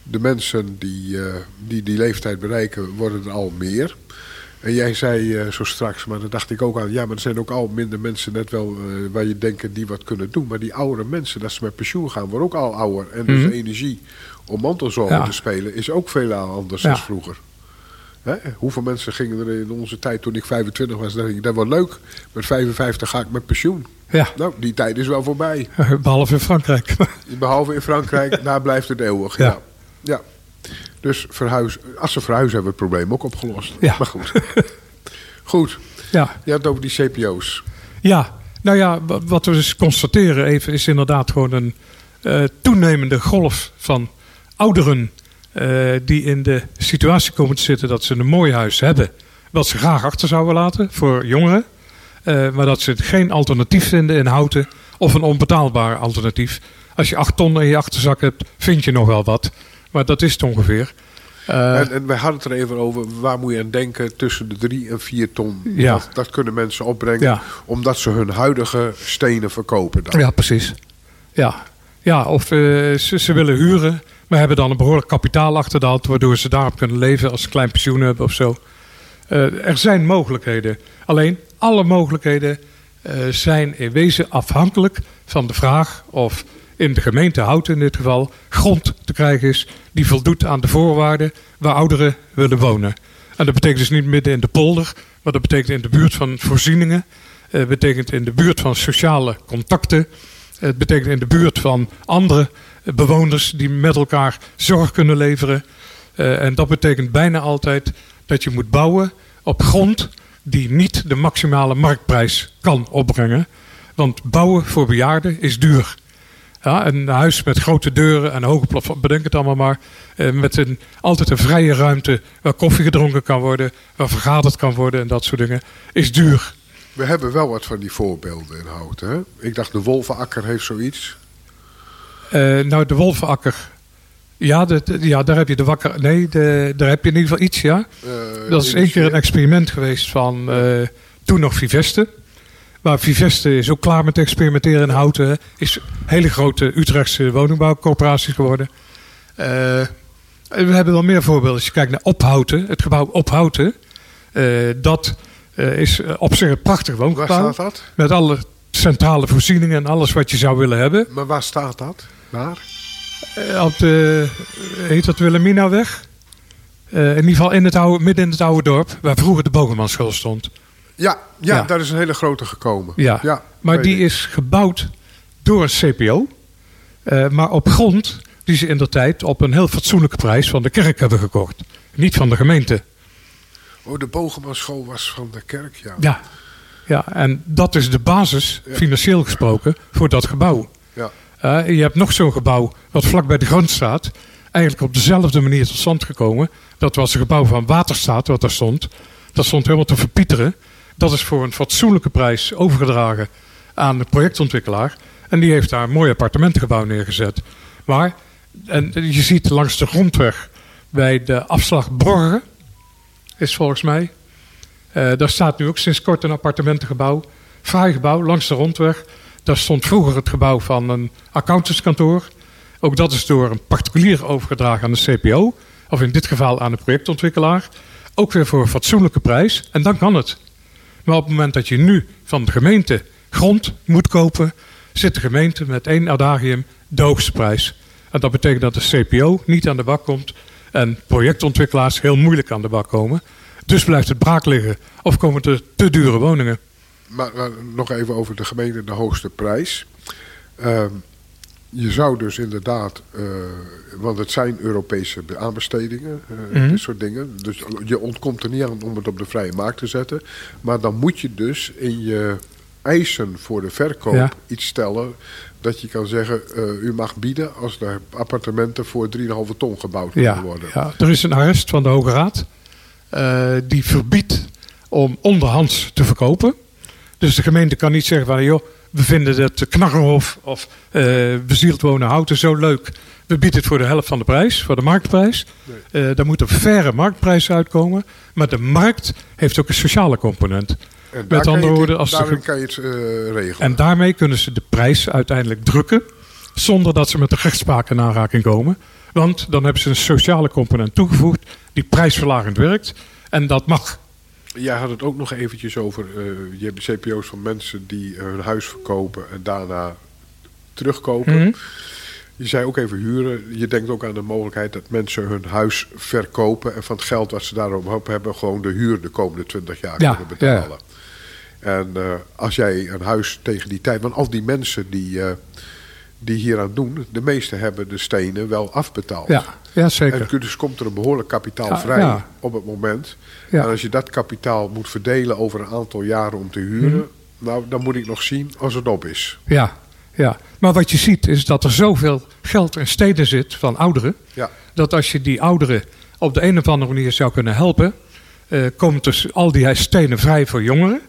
[SPEAKER 2] de mensen die, die die leeftijd bereiken worden er al meer. En jij zei zo straks, maar daar dacht ik ook aan... ja, maar er zijn ook al minder mensen net wel waar je denken die wat kunnen doen. Maar die oudere mensen, dat ze met pensioen gaan, worden ook al ouder. En dus
[SPEAKER 4] Mhm.
[SPEAKER 2] de energie om mantelzorgen
[SPEAKER 4] Ja.
[SPEAKER 2] te spelen is ook veel anders
[SPEAKER 4] Ja.
[SPEAKER 2] dan vroeger. Hè? Hoeveel mensen gingen er in onze tijd, toen ik 25 was, dacht ik, dat wordt leuk. Met 55 ga ik met pensioen.
[SPEAKER 4] Ja,
[SPEAKER 2] Nou, die tijd is wel voorbij.
[SPEAKER 4] behalve in Frankrijk.
[SPEAKER 2] Behalve in Frankrijk, daar blijft het eeuwig. Ja.
[SPEAKER 4] Ja.
[SPEAKER 2] ja. Dus verhuis, als ze verhuizen hebben we het probleem ook opgelost.
[SPEAKER 4] Ja.
[SPEAKER 2] Maar goed. goed,
[SPEAKER 4] ja.
[SPEAKER 2] je had het over die CPO's.
[SPEAKER 4] Ja, nou ja, wa- wat we dus constateren even is inderdaad gewoon een eh, toenemende golf van ouderen eh, die in de situatie komen te zitten dat ze een mooi huis hebben, wat ze graag achter zouden laten voor jongeren, eh, maar dat ze geen alternatief vinden in houten of een onbetaalbaar alternatief. Als je acht ton in je achterzak hebt, vind je nog wel wat, maar dat is het ongeveer. Eh,
[SPEAKER 2] en, en wij hadden het er even over, waar moet je aan denken tussen de drie en vier ton.
[SPEAKER 4] Ja.
[SPEAKER 2] Dat, dat kunnen mensen opbrengen,
[SPEAKER 4] Ja.
[SPEAKER 2] omdat ze hun huidige stenen verkopen. Dan.
[SPEAKER 4] Ja, precies. Ja, ja of ze, ze willen huren, maar hebben dan een behoorlijk kapitaal achter de hand, waardoor ze daarop kunnen leven als ze een klein pensioen hebben of zo. Eh, er zijn mogelijkheden. Alleen alle mogelijkheden eh, zijn in wezen afhankelijk van de vraag of in de gemeente Houten in dit geval grond te krijgen is die voldoet aan de voorwaarden waar ouderen willen wonen. En dat betekent dus niet midden in de polder, maar dat betekent in de buurt van voorzieningen. Het betekent in de buurt van sociale contacten. Het betekent in de buurt van andere eh, bewoners die met elkaar zorg kunnen leveren. Eh, en dat betekent bijna altijd dat je moet bouwen op grond die niet de maximale marktprijs kan opbrengen. Want bouwen voor bejaarden is duur. Ja, een huis met grote deuren en hoge plafond, bedenk het allemaal maar. eh, met een, altijd een vrije ruimte waar koffie gedronken kan worden, waar vergaderd kan worden en dat soort dingen, is duur.
[SPEAKER 2] We hebben wel wat van die voorbeelden in Houten. Hè? Ik dacht de Wolvenakker heeft zoiets.
[SPEAKER 4] Eh, nou, de Wolvenakker. Ja, de, ja, daar heb je de wakker. Nee, de, daar heb je in ieder geval iets, ja.
[SPEAKER 2] Eh,
[SPEAKER 4] Dat is één keer een experiment geweest van eh, toen nog Viveste. Maar Viveste is ook klaar met experimenteren in Houten. Is een hele grote Utrechtse woningbouwcorporatie geworden. En we hebben wel meer voorbeelden. Als je kijkt naar Ophouten, het gebouw Ophouten. dat is op zich een prachtig
[SPEAKER 2] Waar
[SPEAKER 4] woongebouw.
[SPEAKER 2] staat dat?
[SPEAKER 4] Met alle centrale voorzieningen en alles wat je zou willen hebben.
[SPEAKER 2] Maar waar staat dat? Waar?
[SPEAKER 4] Eh, op de, heet dat Wilhelminaweg? Eh in ieder geval in het oude, midden in het oude dorp, waar vroeger de Bogermanschool stond.
[SPEAKER 2] Ja, ja,
[SPEAKER 4] Ja.
[SPEAKER 2] daar is een hele grote gekomen.
[SPEAKER 4] Ja, maar
[SPEAKER 2] weet
[SPEAKER 4] die
[SPEAKER 2] ik.
[SPEAKER 4] is gebouwd door een CPO. eh, maar op grond die ze in de tijd op een heel fatsoenlijke prijs van de kerk hebben gekocht. Niet van de gemeente.
[SPEAKER 2] Oh, de Bogemansschool was van de kerk, ja.
[SPEAKER 4] Ja, ja en dat is de basis, financieel gesproken, voor dat gebouw.
[SPEAKER 2] Ja.
[SPEAKER 4] Eh, je hebt nog zo'n gebouw wat vlak bij de grond staat. Eigenlijk op dezelfde manier tot stand gekomen. Dat was een gebouw van Waterstaat wat daar stond. Dat stond helemaal te verpieteren. Dat is voor een fatsoenlijke prijs overgedragen aan de projectontwikkelaar. En die heeft daar een mooi appartementengebouw neergezet. Maar en je ziet langs de grondweg bij de afslag Borgen, is volgens mij. Eh, daar staat nu ook sinds kort een appartementengebouw. Fraai gebouw langs de rondweg. Daar stond vroeger het gebouw van een accountantskantoor. Ook dat is door een particulier overgedragen aan de CPO. Of in dit geval aan de projectontwikkelaar. Ook weer voor een fatsoenlijke prijs. En dan kan het. Maar op het moment dat je nu van de gemeente grond moet kopen, zit de gemeente met één adagium de hoogste prijs. En dat betekent dat de CPO niet aan de bak komt en projectontwikkelaars heel moeilijk aan de bak komen. Dus blijft het braak liggen of komen er te dure woningen.
[SPEAKER 2] Maar, maar nog even over de gemeente, de hoogste prijs. Ehm, je zou dus inderdaad, eh, want het zijn Europese be- aanbestedingen, eh,
[SPEAKER 4] Mhm.
[SPEAKER 2] dit soort dingen. Dus je ontkomt er niet aan om het op de vrije markt te zetten. Maar dan moet je dus in je eisen voor de verkoop
[SPEAKER 4] Ja.
[SPEAKER 2] iets stellen dat je kan zeggen, eh, u mag bieden als de appartementen voor 3,5 ton gebouwd kunnen
[SPEAKER 4] Ja,
[SPEAKER 2] worden.
[SPEAKER 4] ja, er is een arrest van de Hoge Raad die verbiedt om onderhands te verkopen. Dus de gemeente kan niet zeggen van joh, we vinden het Knarrenhof of eh bezield wonen houten zo leuk. We bieden het voor de helft van de prijs, voor de marktprijs. Eh daar moet een faire marktprijs uitkomen. Maar de markt heeft ook een sociale component.
[SPEAKER 2] En
[SPEAKER 4] Met andere woorden, als de
[SPEAKER 2] kan je het eh, regelen.
[SPEAKER 4] En daarmee kunnen ze de prijs uiteindelijk drukken. Zonder dat ze met de rechtspraak in aanraking komen. Want dan hebben ze een sociale component toegevoegd. Die prijsverlagend werkt. En dat mag.
[SPEAKER 2] Jij had het ook nog eventjes over, eh, je hebt CPO's van mensen die hun huis verkopen en daarna terugkopen.
[SPEAKER 4] Mhm.
[SPEAKER 2] Je zei ook even huren. Je denkt ook aan de mogelijkheid dat mensen hun huis verkopen en van het geld wat ze daarop hebben gewoon de huur de komende 20 jaar
[SPEAKER 4] Ja,
[SPEAKER 2] kunnen betalen. En eh, als jij een huis tegen die tijd, want al die mensen die, eh, die hier aan doen, de meeste hebben de stenen wel afbetaald.
[SPEAKER 4] Ja, ja zeker.
[SPEAKER 2] En dus komt er een behoorlijk kapitaal
[SPEAKER 4] Ja,
[SPEAKER 2] vrij
[SPEAKER 4] ja.
[SPEAKER 2] op het moment.
[SPEAKER 4] Ja.
[SPEAKER 2] En als je dat kapitaal moet verdelen over een aantal jaren om te huren,
[SPEAKER 4] Mhm.
[SPEAKER 2] nou, dan moet ik nog zien als het op is.
[SPEAKER 4] Ja, ja. Maar wat je ziet is dat er zoveel geld in steden zit van ouderen. Dat als je die ouderen op de een of andere manier zou kunnen helpen. eh, komt dus al die stenen vrij voor jongeren.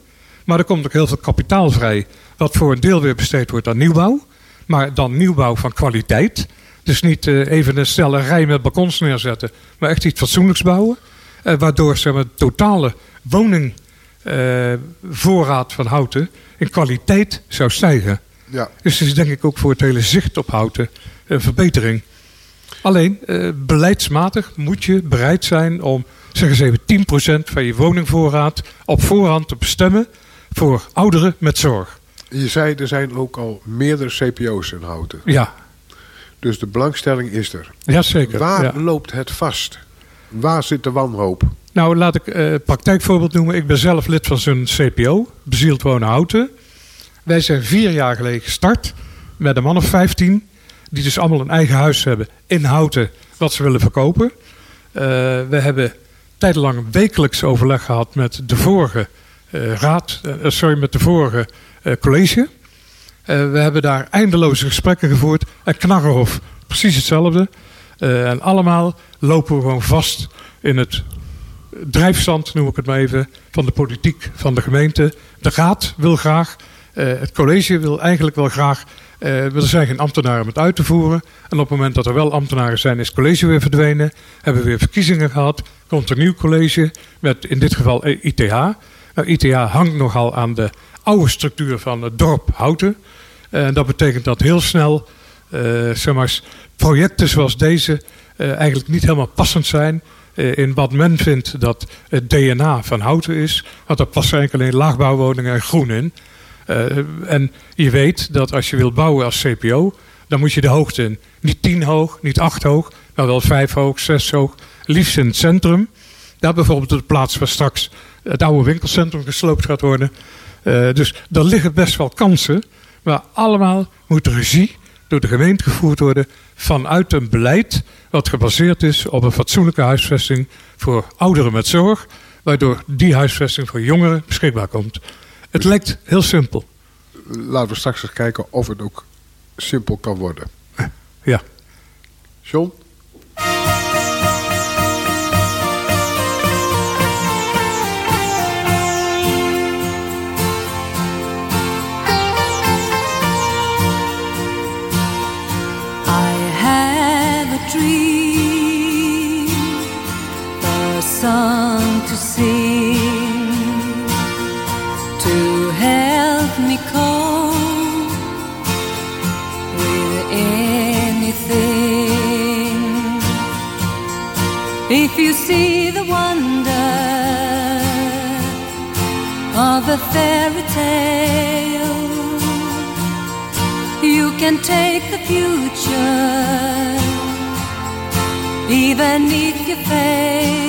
[SPEAKER 4] Maar er komt ook heel veel kapitaal vrij. Wat voor een deel weer besteed wordt aan nieuwbouw. Maar dan nieuwbouw van kwaliteit. Dus niet eh, even een snelle rij met balkons neerzetten. Maar echt iets fatsoenlijks bouwen. Eh, waardoor zeg maar, de totale woningvoorraad van houten in kwaliteit zou stijgen.
[SPEAKER 2] ja.
[SPEAKER 4] Dus het is denk ik ook voor het hele zicht op houten een verbetering. Alleen, eh, beleidsmatig moet je bereid zijn om, zeggen ze even, 10% van je woningvoorraad op voorhand te bestemmen voor ouderen met zorg.
[SPEAKER 2] Je zei, er zijn ook al meerdere CPO's in houten.
[SPEAKER 4] Ja,
[SPEAKER 2] Dus de belangstelling is er.
[SPEAKER 4] ja zeker.
[SPEAKER 2] Waar
[SPEAKER 4] ja.
[SPEAKER 2] loopt het vast? Waar zit de wanhoop?
[SPEAKER 4] Nou, laat ik eh praktijkvoorbeeld noemen. Ik ben zelf lid van zo'n CPO, Bezield Wonen Houten. Wij zijn vier jaar geleden gestart met een man of 15, die dus allemaal een eigen huis hebben in Houten, wat ze willen verkopen. Eh, we hebben tijdenlang een wekelijks overleg gehad met de vorige eh, raad, sorry, met de vorige college. Eh, we hebben daar eindeloze gesprekken gevoerd. En Knarrenhof, precies hetzelfde. Eh, en allemaal lopen we gewoon vast in het drijfstand, noem ik het maar even, van de politiek van de gemeente. De raad wil graag, eh, het college wil eigenlijk wel graag, eh, er zijn geen ambtenaren om het uit te voeren. En op het moment dat er wel ambtenaren zijn, is het college weer verdwenen. Hebben we weer verkiezingen gehad, komt een nieuw college met in dit geval eh, ITH. Nou, ITH hangt nogal aan de oude structuur van het dorp Houten. En dat betekent dat heel snel eh, zeg maar, projecten zoals deze eh, eigenlijk niet helemaal passend zijn eh, in wat men vindt dat het DNA van houten is. Want daar passen eigenlijk alleen laagbouwwoningen en groen in. En je weet dat als je wilt bouwen als CPO, dan moet je de hoogte in. Niet 10 hoog, niet 8 hoog, maar wel 5 hoog, 6 hoog. Liefst in het centrum. Daar bijvoorbeeld de plaats waar straks het oude winkelcentrum gesloopt gaat worden. Eh, dus er liggen best wel kansen. Maar allemaal moet regie door de gemeente gevoerd worden vanuit een beleid wat gebaseerd is op een fatsoenlijke huisvesting voor ouderen met zorg, waardoor die huisvesting voor jongeren beschikbaar komt. Het lijkt heel simpel.
[SPEAKER 2] Laten we straks eens kijken of het ook simpel kan worden.
[SPEAKER 4] Ja.
[SPEAKER 2] John?
[SPEAKER 6] Dream, a song to sing, to help me cope with anything. If you see the wonder of a fairy tale. You can take the future, even if you fail.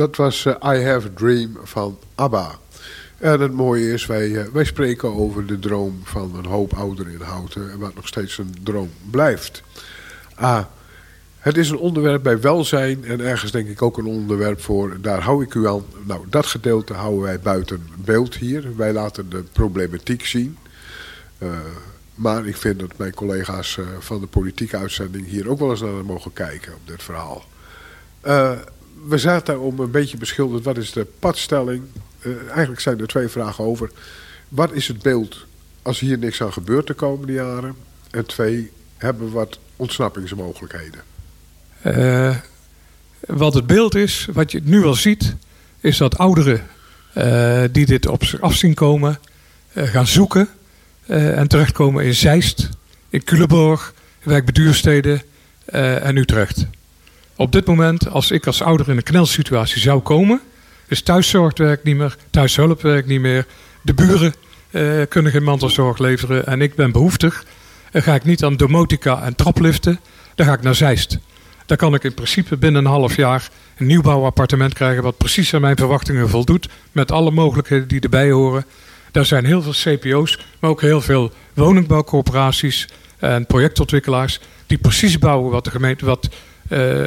[SPEAKER 2] Dat was eh, I Have a Dream van ABBA. En het mooie is, wij, eh, wij spreken over de droom van een hoop ouderen in Houten... en wat nog steeds een droom blijft. Ah, het is een onderwerp bij welzijn en ergens denk ik ook een onderwerp voor... daar hou ik u aan. Nou, dat gedeelte houden wij buiten beeld hier. Wij laten de problematiek zien... Eh, maar ik vind dat mijn collega's van de politieke uitzending hier ook wel eens naar mogen kijken op dit verhaal. Eh, we zaten om een beetje beschilderd. Wat is de padstelling? Eh, eigenlijk zijn er twee vragen over. Wat is het beeld als hier niks aan gebeurt de komende jaren? En twee, hebben we wat ontsnappingsmogelijkheden?
[SPEAKER 4] Eh, wat het beeld is, wat je nu al ziet, is dat ouderen eh, die dit op zich af zien komen, gaan zoeken en terechtkomen in Zeist, in Culemborg, wijkbeduursteden en Utrecht. Op dit moment, als ik als ouder in een knelsituatie zou komen, is thuiszorg werkt niet meer, thuishulp werkt niet meer, de buren eh, kunnen geen mantelzorg leveren en ik ben behoeftig, dan ga ik niet aan domotica en trapliften, dan ga ik naar Zeist. Daar kan ik in principe binnen een half jaar een nieuwbouwappartement krijgen wat precies aan mijn verwachtingen voldoet, met alle mogelijkheden die erbij horen. Daar zijn heel veel CPO's, maar ook heel veel woningbouwcorporaties en projectontwikkelaars die precies bouwen wat de gemeente, wat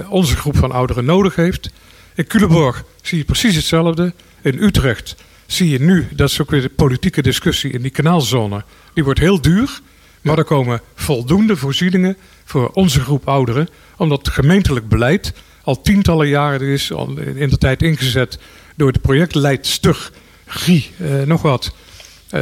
[SPEAKER 4] onze groep van ouderen nodig heeft. In Culemborg zie je precies hetzelfde. In Utrecht zie je nu, dat is ook weer de politieke discussie in die kanaalzone, die wordt heel duur. Maar er komen voldoende voorzieningen voor onze groep ouderen, omdat het gemeentelijk beleid al tientallen jaren is, al in de tijd ingezet door de projectleidster Guy, eh, nog wat, eh,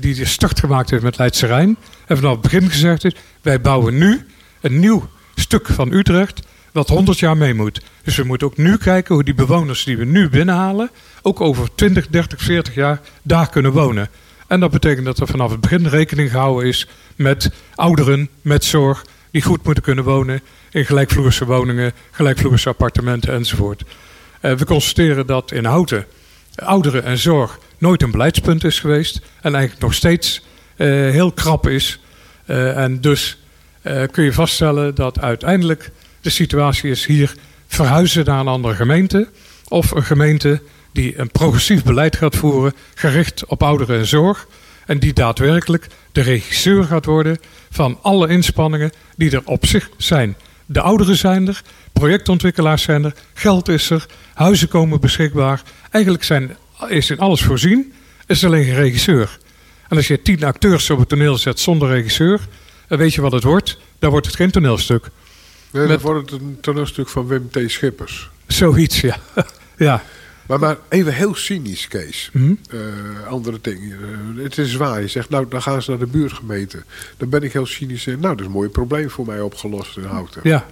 [SPEAKER 4] die de start gemaakt heeft met Leidse Rijn. En vanaf het begin gezegd is, wij bouwen nu een nieuw stuk van Utrecht wat 100 jaar mee moet. Dus we moeten ook nu kijken hoe die bewoners die we nu binnenhalen, ook over 20, 30, 40 jaar daar kunnen wonen. En dat betekent dat er vanaf het begin rekening gehouden is met ouderen, met zorg, die goed moeten kunnen wonen in gelijkvloerse woningen, gelijkvloerse appartementen enzovoort. Eh, we constateren dat in Houten ouderen en zorg nooit een beleidspunt is geweest en eigenlijk nog steeds eh, heel krap is. Eh, en dus eh, kun je vaststellen dat uiteindelijk de situatie is hier verhuizen naar een andere gemeente of een gemeente die een progressief beleid gaat voeren gericht op ouderen en zorg en die daadwerkelijk de regisseur gaat worden van alle inspanningen die er op zich zijn. De ouderen zijn er, projectontwikkelaars zijn er, geld is er, huizen komen beschikbaar. Eigenlijk zijn, is in alles voorzien, is alleen geen regisseur. En als je tien acteurs op het toneel zet zonder regisseur, weet je wat het wordt. Dan wordt het geen toneelstuk.
[SPEAKER 2] Nee, dan
[SPEAKER 4] Met-
[SPEAKER 2] wordt het een toneelstuk van Wim T. Schippers.
[SPEAKER 4] Zoiets, ja. ja.
[SPEAKER 2] Maar, maar even heel cynisch, Kees.
[SPEAKER 4] Mhm.
[SPEAKER 2] Eh, andere dingen. Eh, het is waar. Je zegt, nou, dan gaan ze naar de buurtgemeente. Dan ben ik heel cynisch. Nou, dat is een mooi probleem voor mij opgelost in Houten.
[SPEAKER 4] Ja.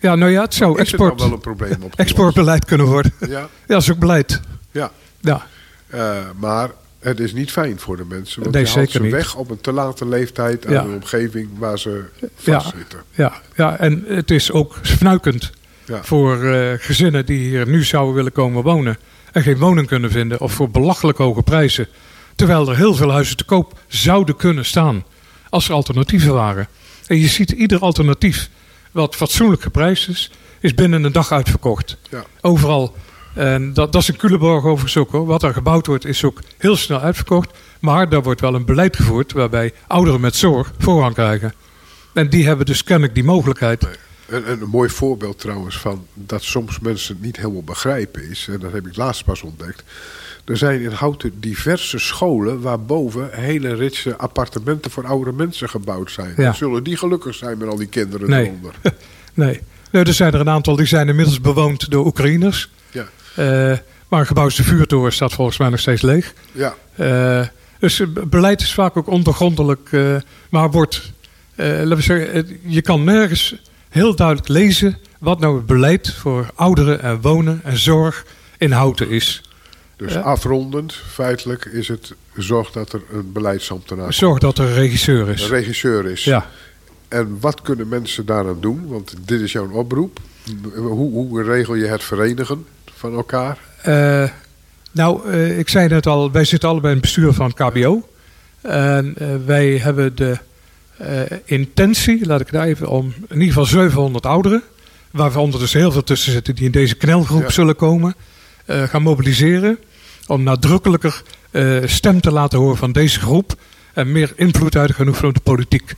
[SPEAKER 4] ja, nou ja, het zou
[SPEAKER 2] Is het nou
[SPEAKER 4] export,
[SPEAKER 2] wel een probleem opgelost?
[SPEAKER 4] exportbeleid kunnen worden.
[SPEAKER 2] Ja,
[SPEAKER 4] Ja, dat is ook beleid.
[SPEAKER 2] ja.
[SPEAKER 4] Ja.
[SPEAKER 2] Eh, maar het is niet fijn voor de mensen. Want
[SPEAKER 4] Nee,
[SPEAKER 2] je haalt ze
[SPEAKER 4] niet.
[SPEAKER 2] weg op een te late leeftijd aan
[SPEAKER 4] Ja.
[SPEAKER 2] een omgeving waar ze
[SPEAKER 4] Ja.
[SPEAKER 2] vastzitten.
[SPEAKER 4] Ja, ja, en het is ook fnuikend
[SPEAKER 2] Ja.
[SPEAKER 4] voor eh, gezinnen die hier nu zouden willen komen wonen en geen woning kunnen vinden of voor belachelijk hoge prijzen. Terwijl er heel veel huizen te koop zouden kunnen staan als er alternatieven waren. En je ziet ieder alternatief wat fatsoenlijk geprijsd is, is binnen een dag uitverkocht.
[SPEAKER 2] Ja.
[SPEAKER 4] Overal. En dat, dat is in Culemborg overigens ook hoor. Wat er gebouwd wordt is ook heel snel uitverkocht. Maar daar wordt wel een beleid gevoerd waarbij ouderen met zorg voorrang krijgen. En die hebben dus kennelijk die mogelijkheid.
[SPEAKER 2] En, en een mooi voorbeeld trouwens van dat soms mensen het niet helemaal begrijpen is. En dat heb ik laatst pas ontdekt. Er zijn in Houten diverse scholen waarboven hele ritse appartementen voor oude mensen gebouwd zijn.
[SPEAKER 4] Ja.
[SPEAKER 2] Zullen die gelukkig zijn met al die kinderen
[SPEAKER 4] Nee.
[SPEAKER 2] eronder.
[SPEAKER 4] Nee. nee, er zijn er een aantal die zijn inmiddels bewoond door Oekraïners. Eh, maar een gebouwde vuurtoren staat volgens mij nog steeds leeg.
[SPEAKER 2] ja.
[SPEAKER 4] Eh, dus beleid is vaak ook ondergrondelijk, eh, maar wordt, laten we zeggen, je kan nergens heel duidelijk lezen wat nou het beleid voor ouderen en wonen en zorg in Houten is.
[SPEAKER 2] Dus
[SPEAKER 4] Ja.
[SPEAKER 2] afrondend, feitelijk is het zorg dat er een beleidsambtenaar
[SPEAKER 4] Zorg dat er een regisseur
[SPEAKER 2] een
[SPEAKER 4] is.
[SPEAKER 2] regisseur is.
[SPEAKER 4] Ja.
[SPEAKER 2] En wat kunnen mensen daaraan doen? Want dit is jouw oproep. Hoe, hoe regel je het verenigen van elkaar?
[SPEAKER 4] Eh, nou, eh, ik zei net al, wij zitten allebei in het bestuur van het KBO. En eh, wij hebben de intentie, laat ik daar even, om in ieder geval 700 ouderen, waarvan er dus heel veel tussen zitten die in deze knelgroep zullen komen, gaan mobiliseren om nadrukkelijker stem te laten horen van deze groep en meer invloed uit te oefenen van de politiek.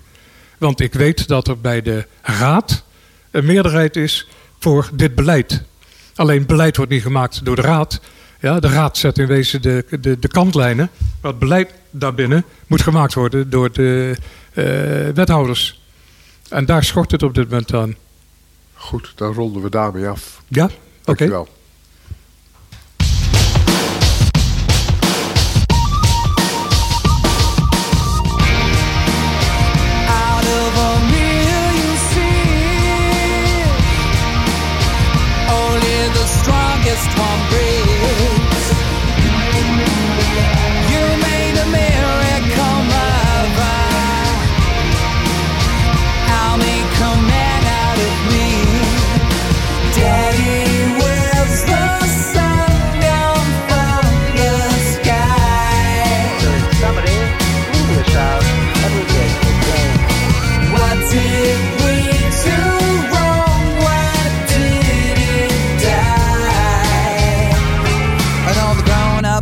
[SPEAKER 4] Want ik weet dat er bij de raad een meerderheid is voor dit beleid. Alleen beleid wordt niet gemaakt door de raad. Ja, de raad zet in wezen de, de, de kantlijnen. Maar het beleid daarbinnen moet gemaakt worden door de eh, wethouders. En daar schort het op dit moment aan.
[SPEAKER 2] Goed, dan ronden we daarmee af.
[SPEAKER 4] Ja, oké.
[SPEAKER 3] Okay.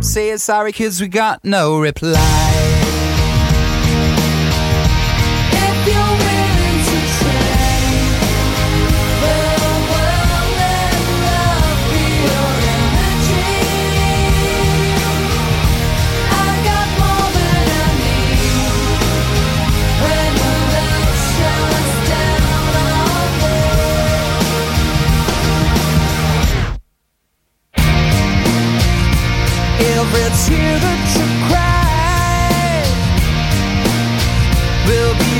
[SPEAKER 3] saying sorry, cause we got no reply.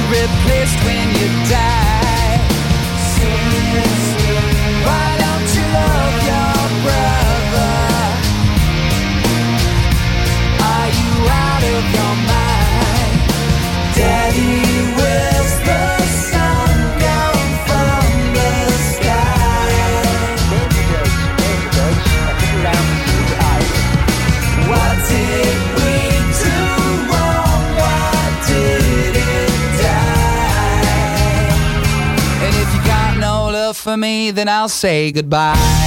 [SPEAKER 3] replaced when you die. then I'll say goodbye.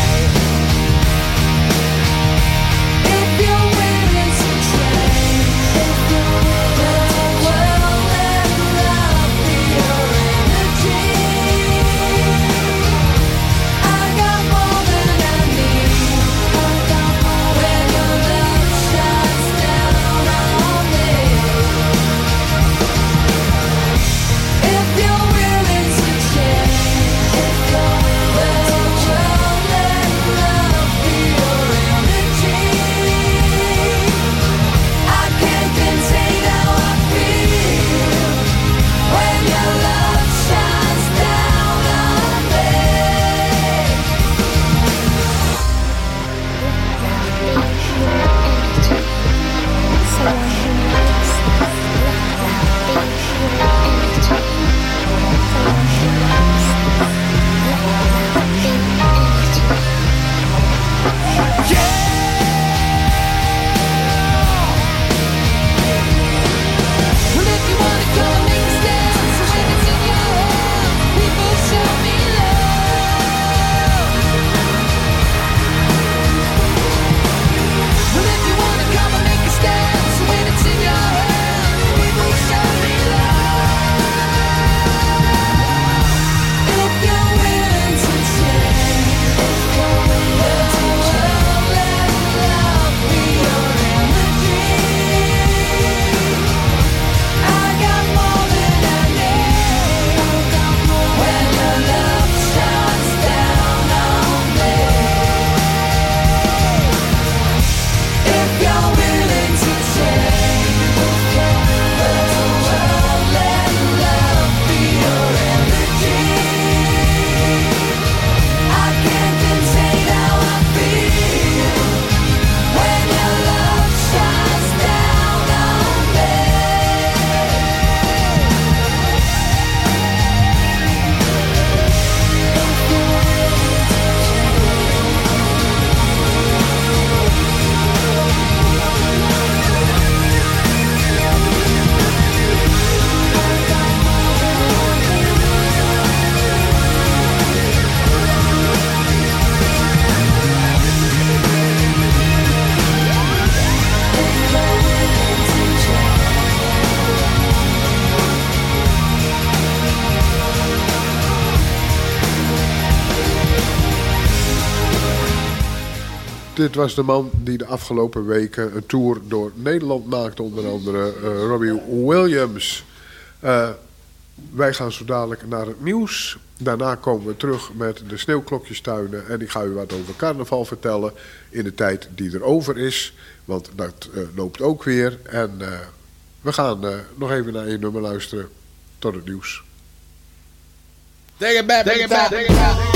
[SPEAKER 2] dit was de man die de afgelopen weken een tour door Nederland maakte. Onder andere eh, Robbie Williams. Eh, wij gaan zo dadelijk naar het nieuws. Daarna komen we terug met de sneeuwklokjestuinen. En ik ga u wat over carnaval vertellen in de tijd die er over is. Want dat eh, loopt ook weer. En we gaan nog even naar één nummer luisteren. Tot het nieuws.
[SPEAKER 1] Take it back, take it back, take it back.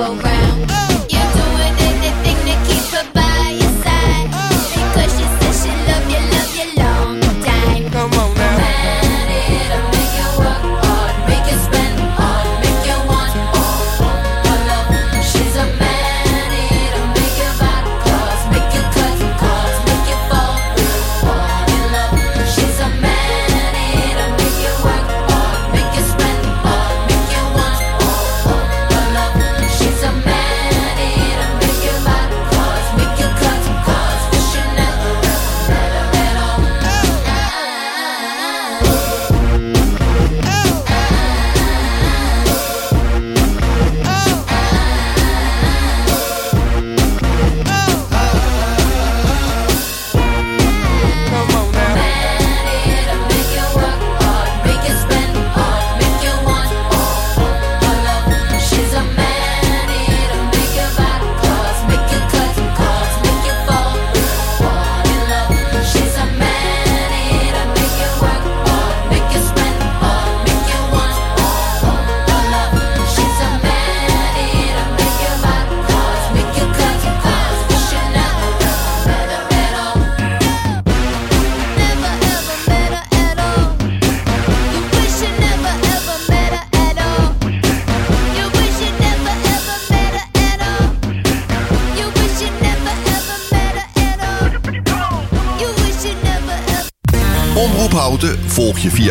[SPEAKER 7] go round.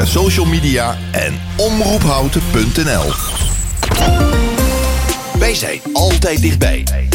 [SPEAKER 7] social media en omroephouten.nl.
[SPEAKER 1] Wij zijn altijd dichtbij.